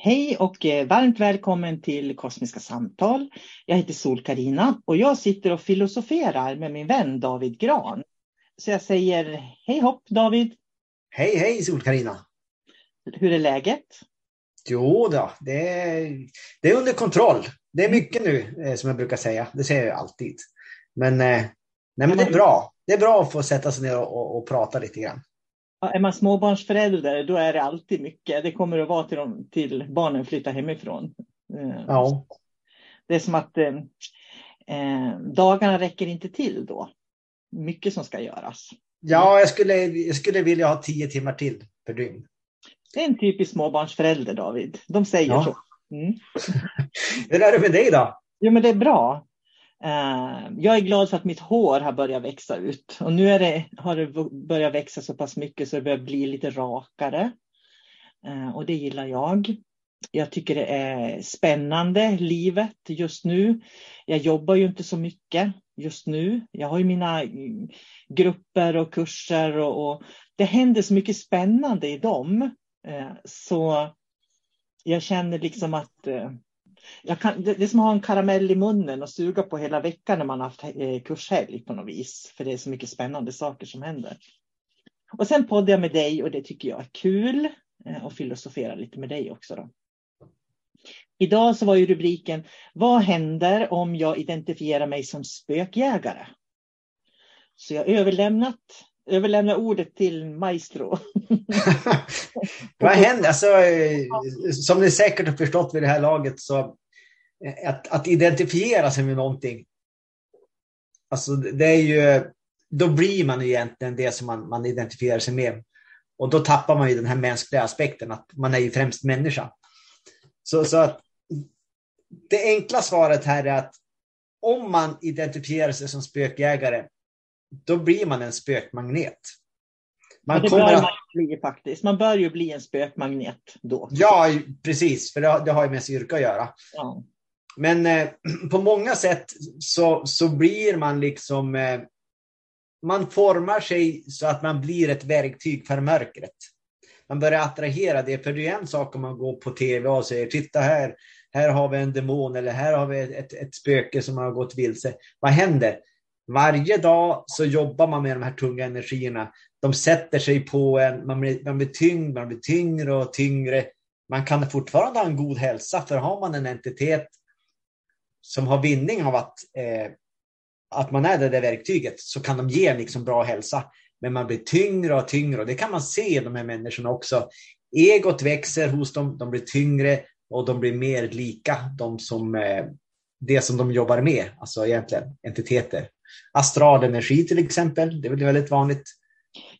Hej och eh, varmt välkommen till Kosmiska samtal. Jag heter sol karina och jag sitter och filosoferar med min vän David Gran. Så jag säger hej hopp David. Hej hej sol karina Hur är läget? Jo då, det är, det är under kontroll. Det är mycket nu eh, som jag brukar säga. Det säger jag alltid. Men, eh, nej, men det är bra. Det är bra att få sätta sig ner och, och, och prata lite grann. Är man småbarnsförälder då är det alltid mycket. Det kommer att vara till, dem, till barnen flyttar hemifrån. Eh, Ja, Det är som att eh, eh, dagarna räcker inte till då. Mycket som ska göras. ja jag, skulle, jag skulle vilja ha tio timmar till per dygn. Det är en typisk småbarnsförälder David. De säger Ja. så. Mm. Hur är det med dig då? Jo men det är bra. Eh, jag är glad för att mitt hår har börjat växa ut. Och nu är det, har det börjat växa så pass mycket så det börjar bli lite rakare. Eh, och det gillar jag. Jag tycker det är spännande, livet just nu. Jag jobbar ju inte så mycket just nu. Jag har ju mina mm, grupper och kurser och, och det händer så mycket spännande i dem. Eh, så jag känner liksom att kan, det, det är som att ha en karamell i munnen och suga på hela veckan när man har haft eh, kurshelg på något vis. För det är så mycket spännande saker som händer. Och sen poddar jag med dig och det tycker jag är kul. Eh, och filosofera lite med dig också. Då. Idag så var ju rubriken Vad händer om jag identifierar mig som spökjägare? Så jag har överlämnat, Överlämna ordet till Maestro. Vad händer? Alltså, som ni säkert har förstått vid det här laget så att, att identifiera sig med någonting. Alltså det är ju, då blir man egentligen det som man, man identifierar sig med. Och då tappar man ju den här mänskliga aspekten att man är ju främst människa. Så, så att det enkla svaret här är att om man identifierar sig som spökjägare, då blir man en spökmagnet. Man det bör att... man bli faktiskt. Man bör ju bli en spökmagnet då. Ja, precis, för det, det har ju med styrka att göra. Ja. Men eh, på många sätt så, så blir man liksom... Eh, man formar sig så att man blir ett verktyg för mörkret. Man börjar attrahera det, för det är en sak om man går på tv och säger titta här, här har vi en demon eller här har vi ett, ett spöke som har gått vilse. Vad händer? Varje dag så jobbar man med de här tunga energierna. De sätter sig på en, man blir, man blir tyngd, man blir tyngre och tyngre. Man kan fortfarande ha en god hälsa, för har man en entitet som har vinning av att, eh, att man är det där verktyget så kan de ge liksom bra hälsa. Men man blir tyngre och tyngre och det kan man se i de här människorna också. Egot växer hos dem, de blir tyngre och de blir mer lika de som, eh, det som de jobbar med, alltså egentligen entiteter. Astral energi till exempel, det är väldigt vanligt.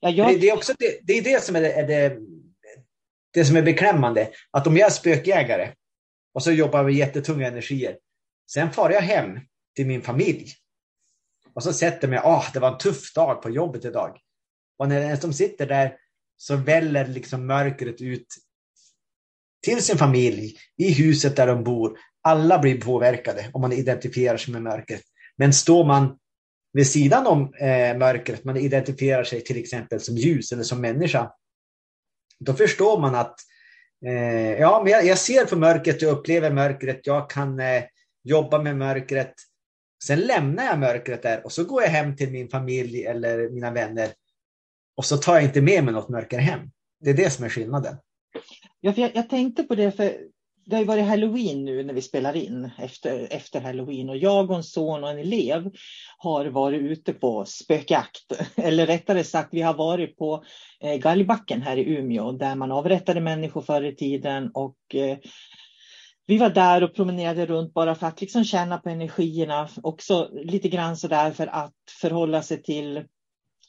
Ja, jag... det, är också det, det, är det som är, det, det, det som är beklämmande, att om jag är spökjägare och så jobbar med jättetunga energier, sen far jag hem till min familj och så sätter mig, ah, det var en tuff dag på jobbet idag. Och när de sitter där så väller liksom mörkret ut till sin familj, i huset där de bor. Alla blir påverkade om man identifierar sig med mörkret. Men står man vid sidan om eh, mörkret, man identifierar sig till exempel som ljus eller som människa, då förstår man att eh, ja, men jag, jag, ser på mörkret, jag upplever mörkret, jag kan eh, jobba med mörkret. Sen lämnar jag mörkret där och så går jag hem till min familj eller mina vänner och så tar jag inte med mig något mörker hem. Det är det som är skillnaden. Ja, jag, jag tänkte på det, för det har ju varit halloween nu när vi spelar in efter, efter halloween och jag och en son och en elev har varit ute på spökjakt. Eller rättare sagt, vi har varit på eh, Galgbacken här i Umeå där man avrättade människor förr i tiden och eh, vi var där och promenerade runt bara för att liksom känna på energierna. Också lite grann så där för att förhålla sig till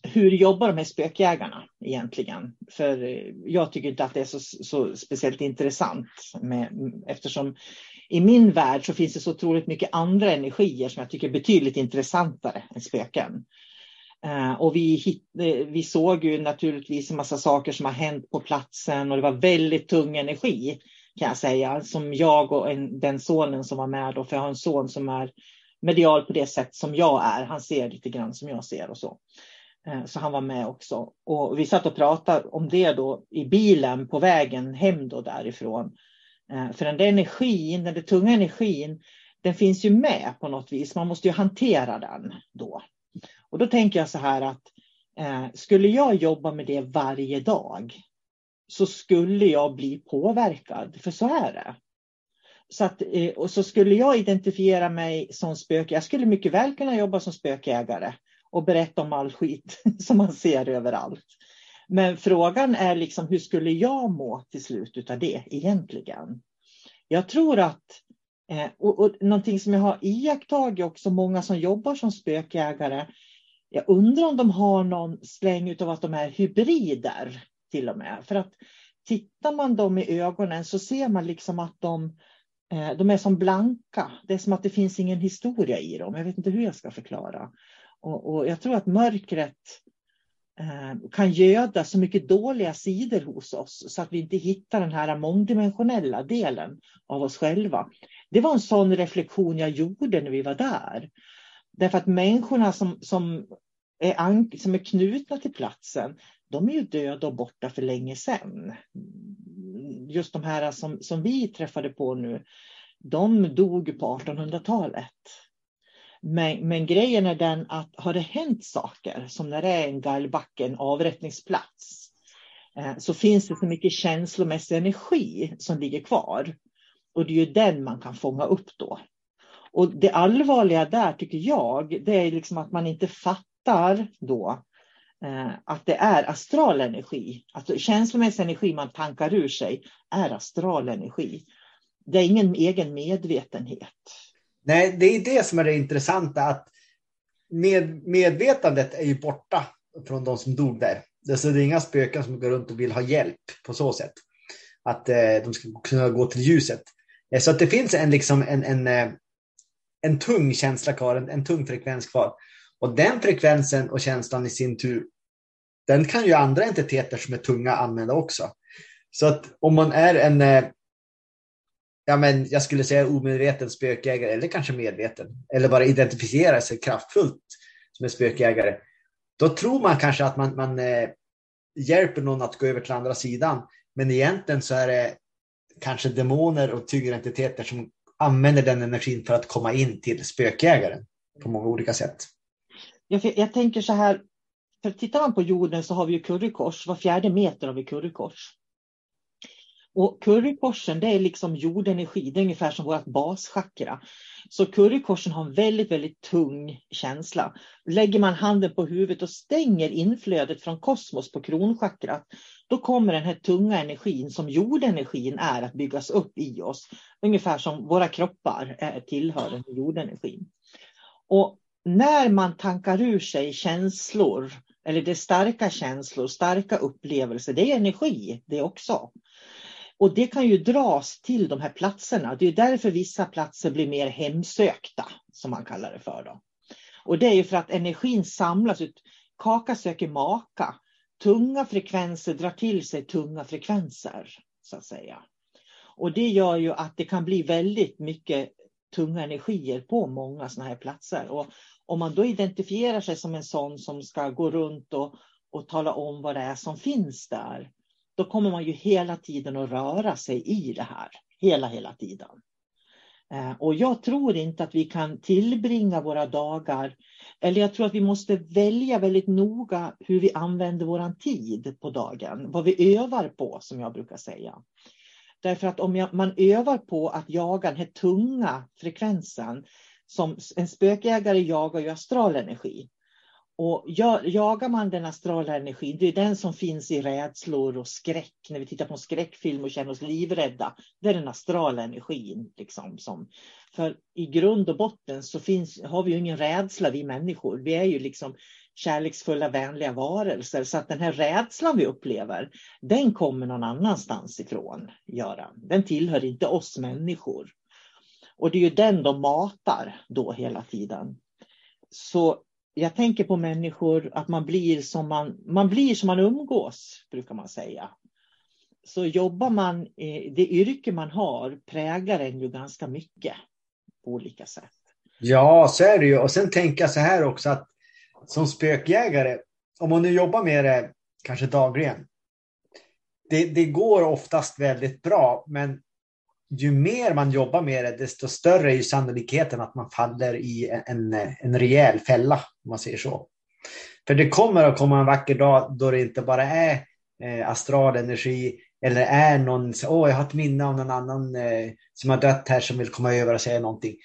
hur jobbar de här spökjägarna egentligen? För eh, jag tycker inte att det är så, så speciellt intressant med, eftersom i min värld så finns det så otroligt mycket andra energier som jag tycker är betydligt intressantare än spöken. Eh, och vi, hit, eh, vi såg ju naturligtvis en massa saker som har hänt på platsen och det var väldigt tung energi kan jag säga, som jag och en, den sonen som var med då, för jag har en son som är medial på det sätt som jag är. Han ser lite grann som jag ser och så. Eh, så han var med också. Och vi satt och pratade om det då i bilen på vägen hem då därifrån. Eh, för den där energin, den där tunga energin, den finns ju med på något vis. Man måste ju hantera den då. Och då tänker jag så här att eh, skulle jag jobba med det varje dag så skulle jag bli påverkad, för så är det. Så, att, och så skulle jag identifiera mig som spöke. Jag skulle mycket väl kunna jobba som spökägare och berätta om all skit som man ser överallt. Men frågan är liksom hur skulle jag må till slut av det egentligen? Jag tror att, eh, och, och någonting som jag har iakttagit också, många som jobbar som spökjägare, jag undrar om de har någon släng av att de är hybrider till och med. För att tittar man dem i ögonen så ser man liksom att de, eh, de är som blanka. Det är som att det finns ingen historia i dem. Jag vet inte hur jag ska förklara. Och, och jag tror att mörkret eh, kan göda så mycket dåliga sidor hos oss så att vi inte hittar den här mångdimensionella delen av oss själva. Det var en sån reflektion jag gjorde när vi var där. Därför att människorna som, som, är, som är knutna till platsen, de är ju döda och borta för länge sedan. Just de här som, som vi träffade på nu, de dog på 1800-talet. Men, men, grejen är den att har det hänt saker, som när det är en galgbacke, en avrättningsplats, eh, så finns det så mycket känslomässig energi som ligger kvar. Och det är ju den man kan fånga upp då. Och det allvarliga där tycker jag, det är liksom att man inte fattar då eh, att det är astral energi. Alltså känslomässig energi man tankar ur sig är astral energi. Det är ingen egen medvetenhet. Nej, det är det som är det intressanta. att med, Medvetandet är ju borta från de som dog där. Det är inga spöken som går runt och vill ha hjälp på så sätt. Att eh, de ska kunna gå till ljuset. Eh, så att det finns en, liksom en, en, eh, en tung känsla kvar, en, en tung frekvens kvar. Och den frekvensen och känslan i sin tur, den kan ju andra entiteter som är tunga använda också. Så att om man är en, eh, ja men jag skulle säga omedveten spökjägare eller kanske medveten, eller bara identifierar sig kraftfullt som en spökjägare, då tror man kanske att man, man eh, hjälper någon att gå över till andra sidan. Men egentligen så är det kanske demoner och tyngre entiteter som använder den energin för att komma in till spökjägaren på många olika sätt. Jag, jag tänker så här, för tittar man på jorden så har vi ju currykors, var fjärde meter har vi currykors. Och currykorsen det är liksom jordenergi, det är ungefär som vårt baschakra. Så currykorsen har en väldigt, väldigt tung känsla. Lägger man handen på huvudet och stänger inflödet från kosmos på kronchakrat, då kommer den här tunga energin som jordenergin är att byggas upp i oss. Ungefär som våra kroppar eh, tillhör den jordenergin. Och när man tankar ur sig känslor, eller det är starka känslor, starka upplevelser, det är energi det också. Och det kan ju dras till de här platserna. Det är därför vissa platser blir mer hemsökta, som man kallar det för. Då. Och det är ju för att energin samlas ut. Kaka söker maka. Tunga frekvenser drar till sig tunga frekvenser, så att säga. Och det gör ju att det kan bli väldigt mycket tunga energier på många sådana här platser. Och om man då identifierar sig som en sån som ska gå runt och, och tala om vad det är som finns där, då kommer man ju hela tiden att röra sig i det här. Hela, hela tiden. Eh, och jag tror inte att vi kan tillbringa våra dagar, eller jag tror att vi måste välja väldigt noga hur vi använder vår tid på dagen, vad vi övar på som jag brukar säga. Därför att om man övar på att jaga den här tunga frekvensen, som en spökjägare jagar ju astral energi. Och jagar man den astrala energin, det är den som finns i rädslor och skräck. När vi tittar på en skräckfilm och känner oss livrädda, det är den astrala energin. Liksom, som, för i grund och botten så finns, har vi ju ingen rädsla, vi människor. Vi är ju liksom kärleksfulla, vänliga varelser. Så att den här rädslan vi upplever, den kommer någon annanstans ifrån, Göran. Den tillhör inte oss människor. Och det är ju den de matar då hela tiden. Så jag tänker på människor att man blir som man, man blir som man umgås, brukar man säga. Så jobbar man, det yrke man har präglar en ju ganska mycket på olika sätt. Ja, så är det ju. Och sen tänker jag så här också att som spökjägare, om man nu jobbar med det kanske dagligen, det, det går oftast väldigt bra, men ju mer man jobbar med det, desto större är sannolikheten att man faller i en, en rejäl fälla, om man säger så. För det kommer att komma en vacker dag då det inte bara är eh, astral energi eller är någon, åh, oh, jag har ett minne av någon annan eh, som har dött här som vill komma över och säga någonting.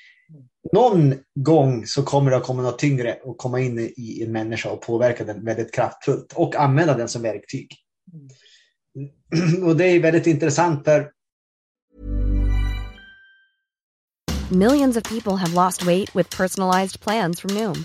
Någon gång så kommer det att komma något tyngre och komma in i en människa och påverka den väldigt kraftfullt och använda den som verktyg. Mm. Och det är väldigt intressant för Millions of people have lost weight with personalized plans from Noom.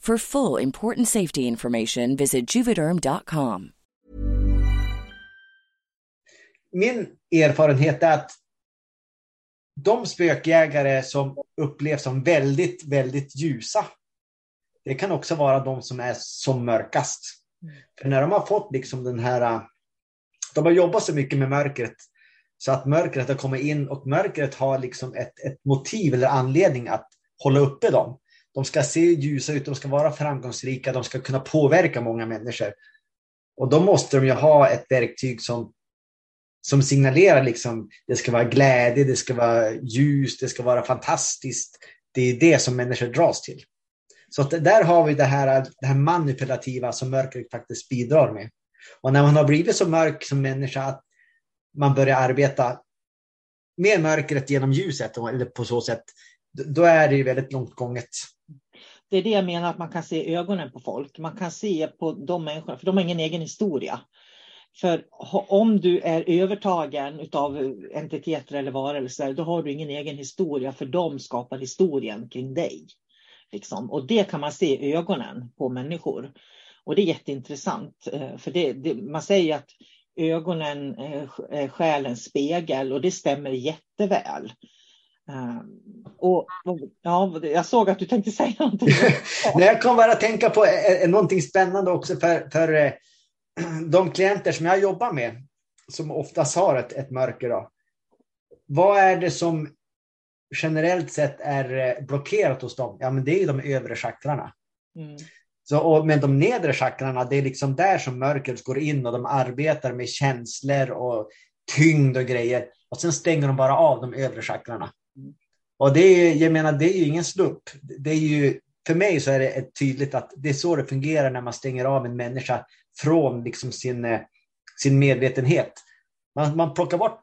For full important safety information, visit juvederm.com. Min erfarenhet är att de spökjägare som upplevs som väldigt, väldigt ljusa, det kan också vara de som är som mörkast. För när de har fått liksom den här, de har jobbat så mycket med mörkret så att mörkret har kommit in och mörkret har liksom ett, ett motiv eller anledning att hålla uppe dem. De ska se ljusa ut, de ska vara framgångsrika, de ska kunna påverka många människor. Och då måste de ju ha ett verktyg som, som signalerar liksom, det ska vara glädje, det ska vara ljus, det ska vara fantastiskt. Det är det som människor dras till. Så att där har vi det här, det här manipulativa som mörkret faktiskt bidrar med. Och när man har blivit så mörk som människa att man börjar arbeta med mörkret genom ljuset, eller på så sätt, då är det ju väldigt långt gånget. Det är det jag menar, att man kan se ögonen på folk. Man kan se på de människorna, för de har ingen egen historia. För om du är övertagen av entiteter eller varelser, då har du ingen egen historia, för de skapar historien kring dig. Liksom. Och det kan man se i ögonen på människor. Och det är jätteintressant, eh, för det, det, man säger att ögonen eh, är själens spegel och det stämmer jätteväl. Eh, och, ja, jag såg att du tänkte säga någonting. Nej, jag kom bara att tänka på eh, någonting spännande också för, för eh, de klienter som jag jobbar med, som oftast har ett, ett mörker. Då. Vad är det som generellt sett är eh, blockerat hos dem? Ja, men det är de övre chakrarna. Mm. Så, och, men de nedre chakrarna, det är liksom där som mörkret går in och de arbetar med känslor och tyngd och grejer. Och sen stänger de bara av de övre chakrarna. Och det är, jag menar, det är ju ingen slump. Det är ju, för mig så är det tydligt att det är så det fungerar när man stänger av en människa från liksom sin, eh, sin medvetenhet. Man, man plockar bort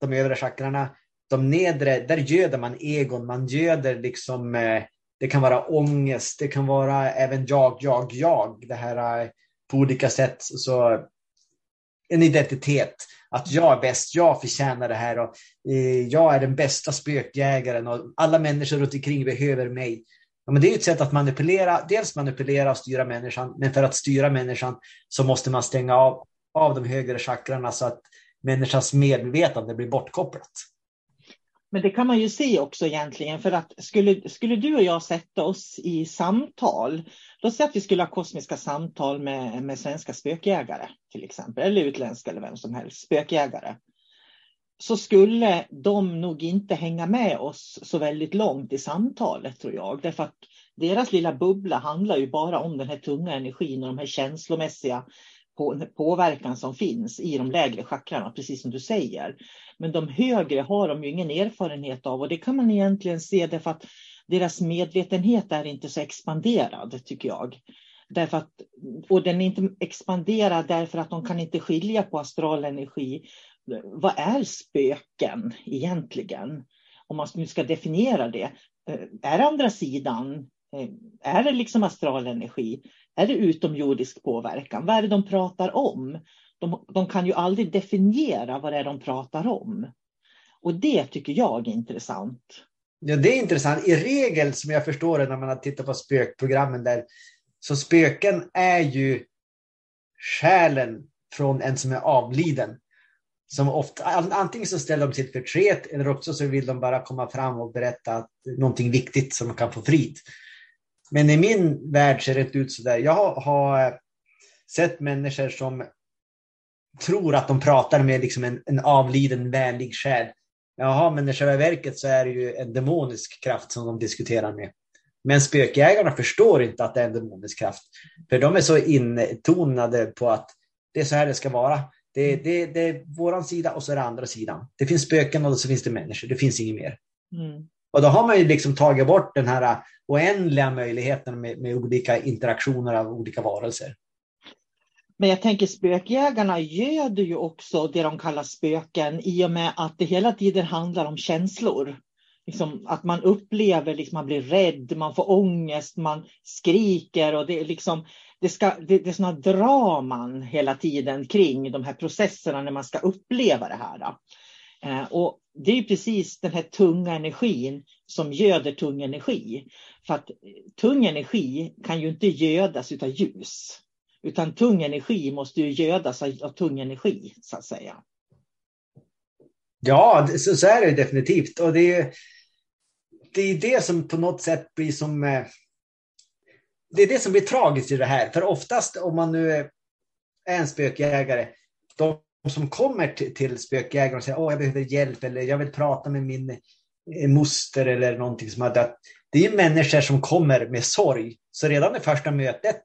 de övre chakrarna, de nedre, där göder man egon, man göder liksom, eh, det kan vara ångest, det kan vara även jag, jag, jag, det här eh, på olika sätt. Så en identitet att jag är bäst, jag förtjänar det här och eh, jag är den bästa spökjägaren och alla människor runt omkring behöver mig. Ja, men det är ett sätt att manipulera, dels manipulera och styra människan, men för att styra människan så måste man stänga av, av de högre chakrarna så att människans medvetande blir bortkopplat. Men det kan man ju se också egentligen, för att skulle, skulle du och jag sätta oss i samtal, då säger att vi skulle ha kosmiska samtal med, med svenska spökjägare till exempel, eller utländska eller vem som helst, spökjägare. Så skulle de nog inte hänga med oss så väldigt långt i samtalet tror jag, därför att deras lilla bubbla handlar ju bara om den här tunga energin och de här känslomässiga på, påverkan som finns i de lägre chakrarna, precis som du säger. Men de högre har de ju ingen erfarenhet av och det kan man egentligen se därför att deras medvetenhet är inte så expanderad, tycker jag. Därför att, och den är inte expanderad därför att de kan inte skilja på astral energi vad är spöken egentligen? Om man nu ska definiera det. Eh, är andra sidan? Eh, är det liksom astral energi? Är det utomjordisk påverkan? Vad är det de pratar om? De, de kan ju aldrig definiera vad det är de pratar om. Och det tycker jag är intressant. Ja, det är intressant. I regel, som jag förstår det när man har tittat på spökprogrammen där, så spöken är ju själen från en som är avliden. Som ofta, antingen så ställer de sitt förtret eller också så vill de bara komma fram och berätta någonting viktigt som de kan få frid. Men i min värld ser det inte ut så där. Jag har, har eh, sett människor som tror att de pratar med liksom en, en avliden vänlig själ. Jaha, men i själva verket så är det ju en demonisk kraft som de diskuterar med. Men spökjägarna förstår inte att det är en demonisk kraft. För de är så intonade på att det är så här det ska vara. Det, det, det är våran sida och så är det andra sidan. Det finns spöken och så finns det människor. Det finns inget mer. Mm. Och då har man ju liksom tagit bort den här oändliga möjligheten med, med olika interaktioner av olika varelser. Men jag tänker spökjägarna göder ju också det de kallar spöken i och med att det hela tiden handlar om känslor. Liksom att man upplever, liksom, man blir rädd, man får ångest, man skriker och det är liksom det, ska, det, det är sådana draman hela tiden kring de här processerna när man ska uppleva det här. Då. Eh, och det är precis den här tunga energin som göder tung energi. För att eh, tung energi kan ju inte gödas av ljus. Utan tung energi måste ju gödas av tung energi, så att säga. Ja, så, så är det definitivt. Och det är, det är det som på något sätt blir som... Eh, det är det som blir tragiskt i det här. För oftast om man nu är en spökjägare, de som kommer till, till spökjägaren och säger att jag behöver hjälp eller jag vill prata med min eh, moster eller någonting som har dött. Det är människor som kommer med sorg. Så redan det första mötet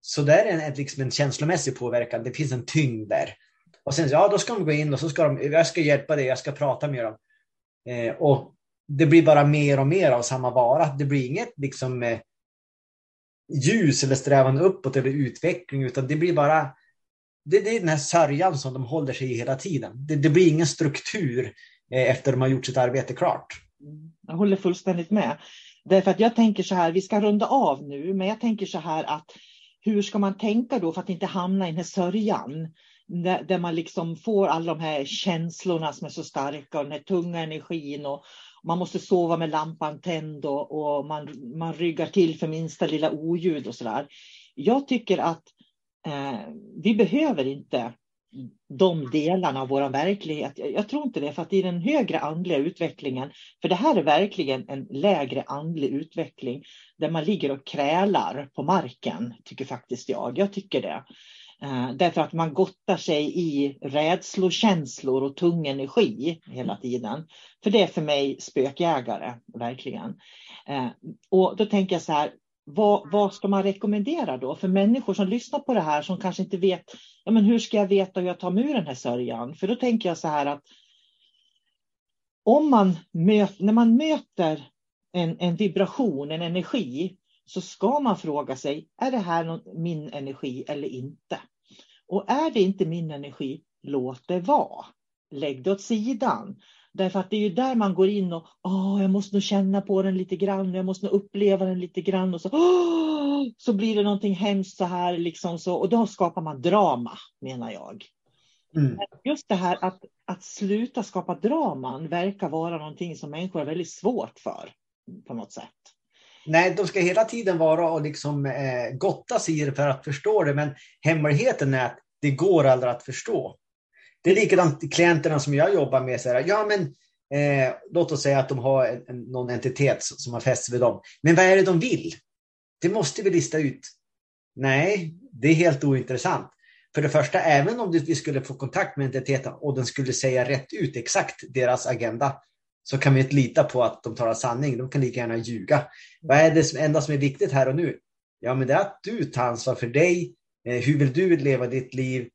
så där är en, liksom en känslomässig påverkan. Det finns en tyngd där. Och sen ja, då ska de gå in och så ska de, jag ska hjälpa dig, jag ska prata med dem. Eh, och det blir bara mer och mer av samma vara. Det blir inget liksom eh, ljus eller strävan uppåt eller utveckling, utan det blir bara det, det är den här sörjan som de håller sig i hela tiden. Det, det blir ingen struktur efter efter de har gjort sitt arbete klart. Jag håller fullständigt med. Därför att jag tänker så här, vi ska runda av nu, men jag tänker så här att hur ska man tänka då för att inte hamna i den här sörjan? Där, där man liksom får alla de här känslorna som är så starka och den här tunga energin och man måste sova med lampan tänd och, och man, man ryggar till för minsta lilla oljud och så där. Jag tycker att Eh, vi behöver inte de delarna av vår verklighet. Jag tror inte det, för att i den högre andliga utvecklingen, för det här är verkligen en lägre andlig utveckling, där man ligger och krälar på marken, tycker faktiskt jag. Jag tycker det. Eh, därför att man gottar sig i rädslokänslor och tung energi hela tiden. För det är för mig spökjägare, verkligen. Eh, och då tänker jag så här, vad, vad, ska man rekommendera då för människor som lyssnar på det här som kanske inte vet ja, men hur ska jag veta hur jag tar mig ur den här sörjan? För då tänker jag så här att om man möt, när man möter en, en vibration, en energi, så ska man fråga sig, är det här någon, min energi eller inte? Och är det inte min energi, låt det vara. Lägg det åt sidan. Därför att det är ju där man går in och oh, jag måste nog känna på den lite grann, jag måste nog uppleva den lite grann och så, oh, så blir det någonting hemskt så här liksom så och då skapar man drama menar jag. Mm. Just det här att, att sluta skapa draman verkar vara någonting som människor har väldigt svårt för på något sätt. Nej, de ska hela tiden vara och liksom eh, gotta sig i det för att förstå det, men hemligheten är att det går aldrig att förstå. Det är likadant klienterna som jag jobbar med. Så här, ja, men, eh, låt oss säga att de har en, en, någon entitet som har fäst vid dem. Men vad är det de vill? Det måste vi lista ut. Nej, det är helt ointressant. För det första, även om vi skulle få kontakt med entiteten och den skulle säga rätt ut exakt deras agenda, så kan vi inte lita på att de talar sanning. De kan lika gärna ljuga. Vad är det enda som är viktigt här och nu? Ja, men det är att du tar ansvar för dig. Eh, hur vill du leva ditt liv?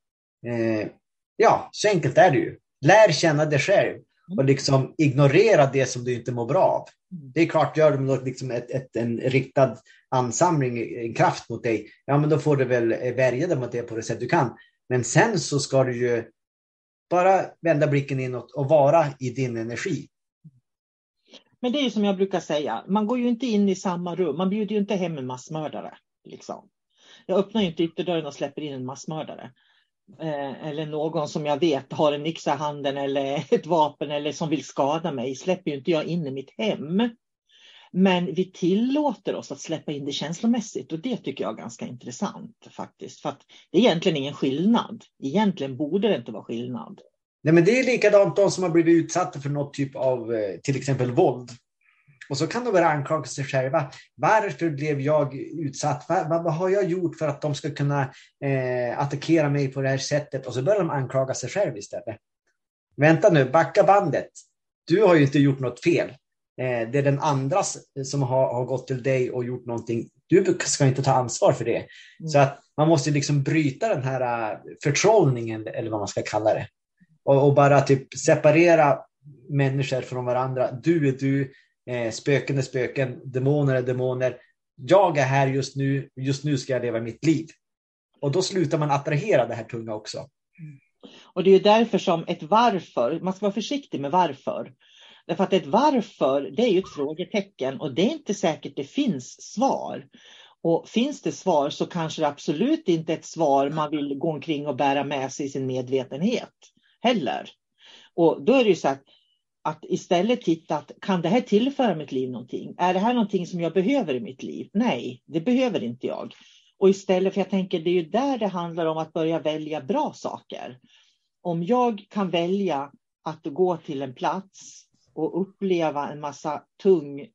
Eh, Ja, så enkelt är det ju. Lär känna dig själv och liksom ignorera det som du inte mår bra av. Det är klart, gör de liksom ett, ett, en riktad ansamling, en kraft mot dig, ja men då får du väl värja dig mot det på det sätt du kan. Men sen så ska du ju bara vända blicken inåt och vara i din energi. Men det är ju som jag brukar säga, man går ju inte in i samma rum, man bjuder ju inte hem en massmördare. Liksom. Jag öppnar ju inte ytterdörren och släpper in en massmördare. Eh, eller någon som jag vet har en yxa i handen eller ett vapen eller som vill skada mig, släpper ju inte jag in i mitt hem. Men vi tillåter oss att släppa in det känslomässigt och det tycker jag är ganska intressant faktiskt. För att det är egentligen ingen skillnad. Egentligen borde det inte vara skillnad. Nej, men det är likadant de som har blivit utsatta för något typ av eh, till exempel våld. Och så kan de börja anklaga sig själva. Varför blev jag utsatt? Vad, vad har jag gjort för att de ska kunna eh, attackera mig på det här sättet? Och så börjar de anklaga sig själva istället. Vänta nu, backa bandet. Du har ju inte gjort något fel. Eh, det är den andra som har, har, gått till dig och gjort någonting. Du ska inte ta ansvar för det. Mm. Så att man måste liksom bryta den här uh, förtrollningen, eller vad man ska kalla det. Och, och, bara typ separera människor från varandra. Du är du, eh, spöken är spöken, demoner är demoner. Jag är här just nu, just nu ska jag leva mitt liv. Och då slutar man attrahera det här tunga också. Mm. Och det är därför som ett varför, man ska vara försiktig med varför. Därför att ett varför, det är ju ett frågetecken och det är inte säkert det finns svar. Och finns det svar så kanske det absolut inte är ett svar man vill gå omkring och bära med sig i sin medvetenhet heller. Och då är det ju så att, att istället titta att kan det här tillföra mitt liv någonting? Är det här någonting som jag behöver i mitt liv? Nej, det behöver inte jag. Och istället, för jag tänker det är ju där det handlar om att börja välja bra saker. Om jag kan välja att gå till en plats och uppleva en massa tung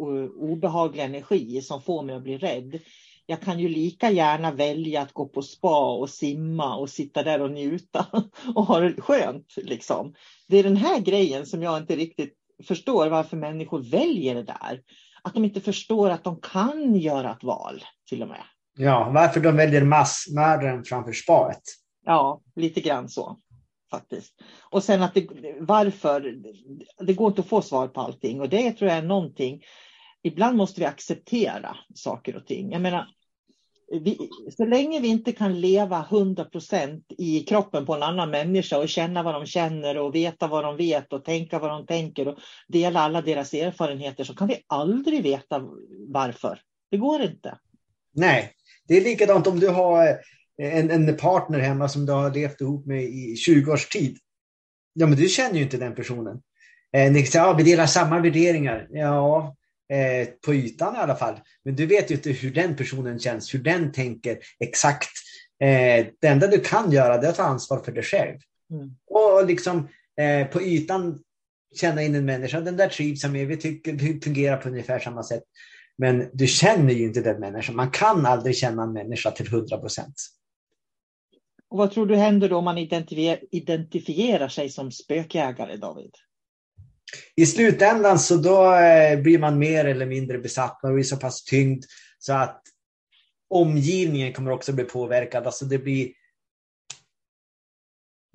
och obehaglig energi som får mig att bli rädd. Jag kan ju lika gärna välja att gå på spa och simma och sitta där och njuta och ha det skönt. Liksom. Det är den här grejen som jag inte riktigt förstår varför människor väljer det där. Att de inte förstår att de kan göra ett val till och med. Ja, varför de väljer massmördaren framför spaet. Ja, lite grann så faktiskt. Och sen att det, varför, det går inte att få svar på allting och det tror jag är någonting. Ibland måste vi acceptera saker och ting. Jag menar, vi, så länge vi inte kan leva 100 procent i kroppen på en annan människa och känna vad de känner och veta vad de vet och tänka vad de tänker och dela alla deras erfarenheter så kan vi aldrig veta varför. Det går inte. Nej, det är likadant om du har eh, en, en partner hemma som du har levt ihop med i 20 års tid. Ja, men du känner ju inte den personen. Eh, ni säger, ja, vi delar samma värderingar. Ja, eh, på ytan i alla fall. Men du vet ju inte hur den personen känns, hur den tänker exakt. Eh, det enda du kan göra är att ta ansvar för dig själv. Mm. Och liksom eh, på ytan känna in en människa. Den där trivs jag med. Vi tycker fungerar på ungefär samma sätt. Men du känner ju inte den människan. Man kan aldrig känna en människa till 100 procent. Och vad tror du händer då om man identifierar, identifierar sig som spökjägare, David? I slutändan så då eh, blir man mer eller mindre besatt. Man blir så pass tyngd så att omgivningen kommer också bli påverkad. Alltså det blir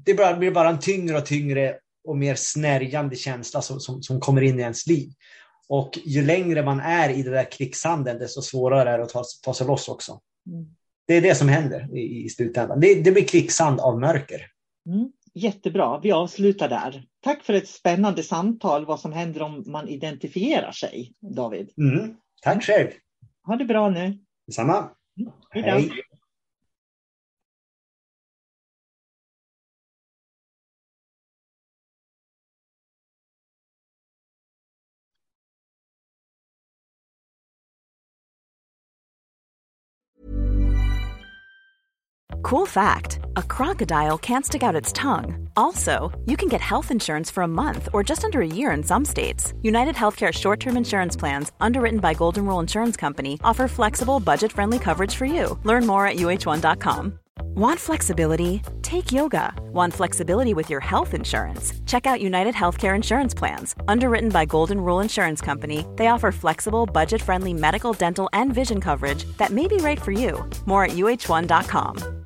det blir bara en tyngre och tyngre och mer snärjande känsla som, som, som, kommer in i ens liv. Och ju längre man är i det där krigshandeln, desto svårare är det att ta, ta sig loss också. Mm. Det är det som händer i, i slutändan. Det, det blir kvicksand av mörker. Mm, jättebra, vi avslutar där. Tack för ett spännande samtal vad som händer om man identifierar sig, David. Mm, tack själv. Ha det bra nu. Detsamma. Mm, Hej. Cool fact a crocodile can't stick out its tongue. Also, you can get health insurance for a month or just under a year in some states. United Healthcare short term insurance plans, underwritten by Golden Rule Insurance Company, offer flexible, budget friendly coverage for you. Learn more at uh1.com. Want flexibility? Take yoga. Want flexibility with your health insurance? Check out United Healthcare Insurance Plans. Underwritten by Golden Rule Insurance Company, they offer flexible, budget friendly medical, dental, and vision coverage that may be right for you. More at uh1.com.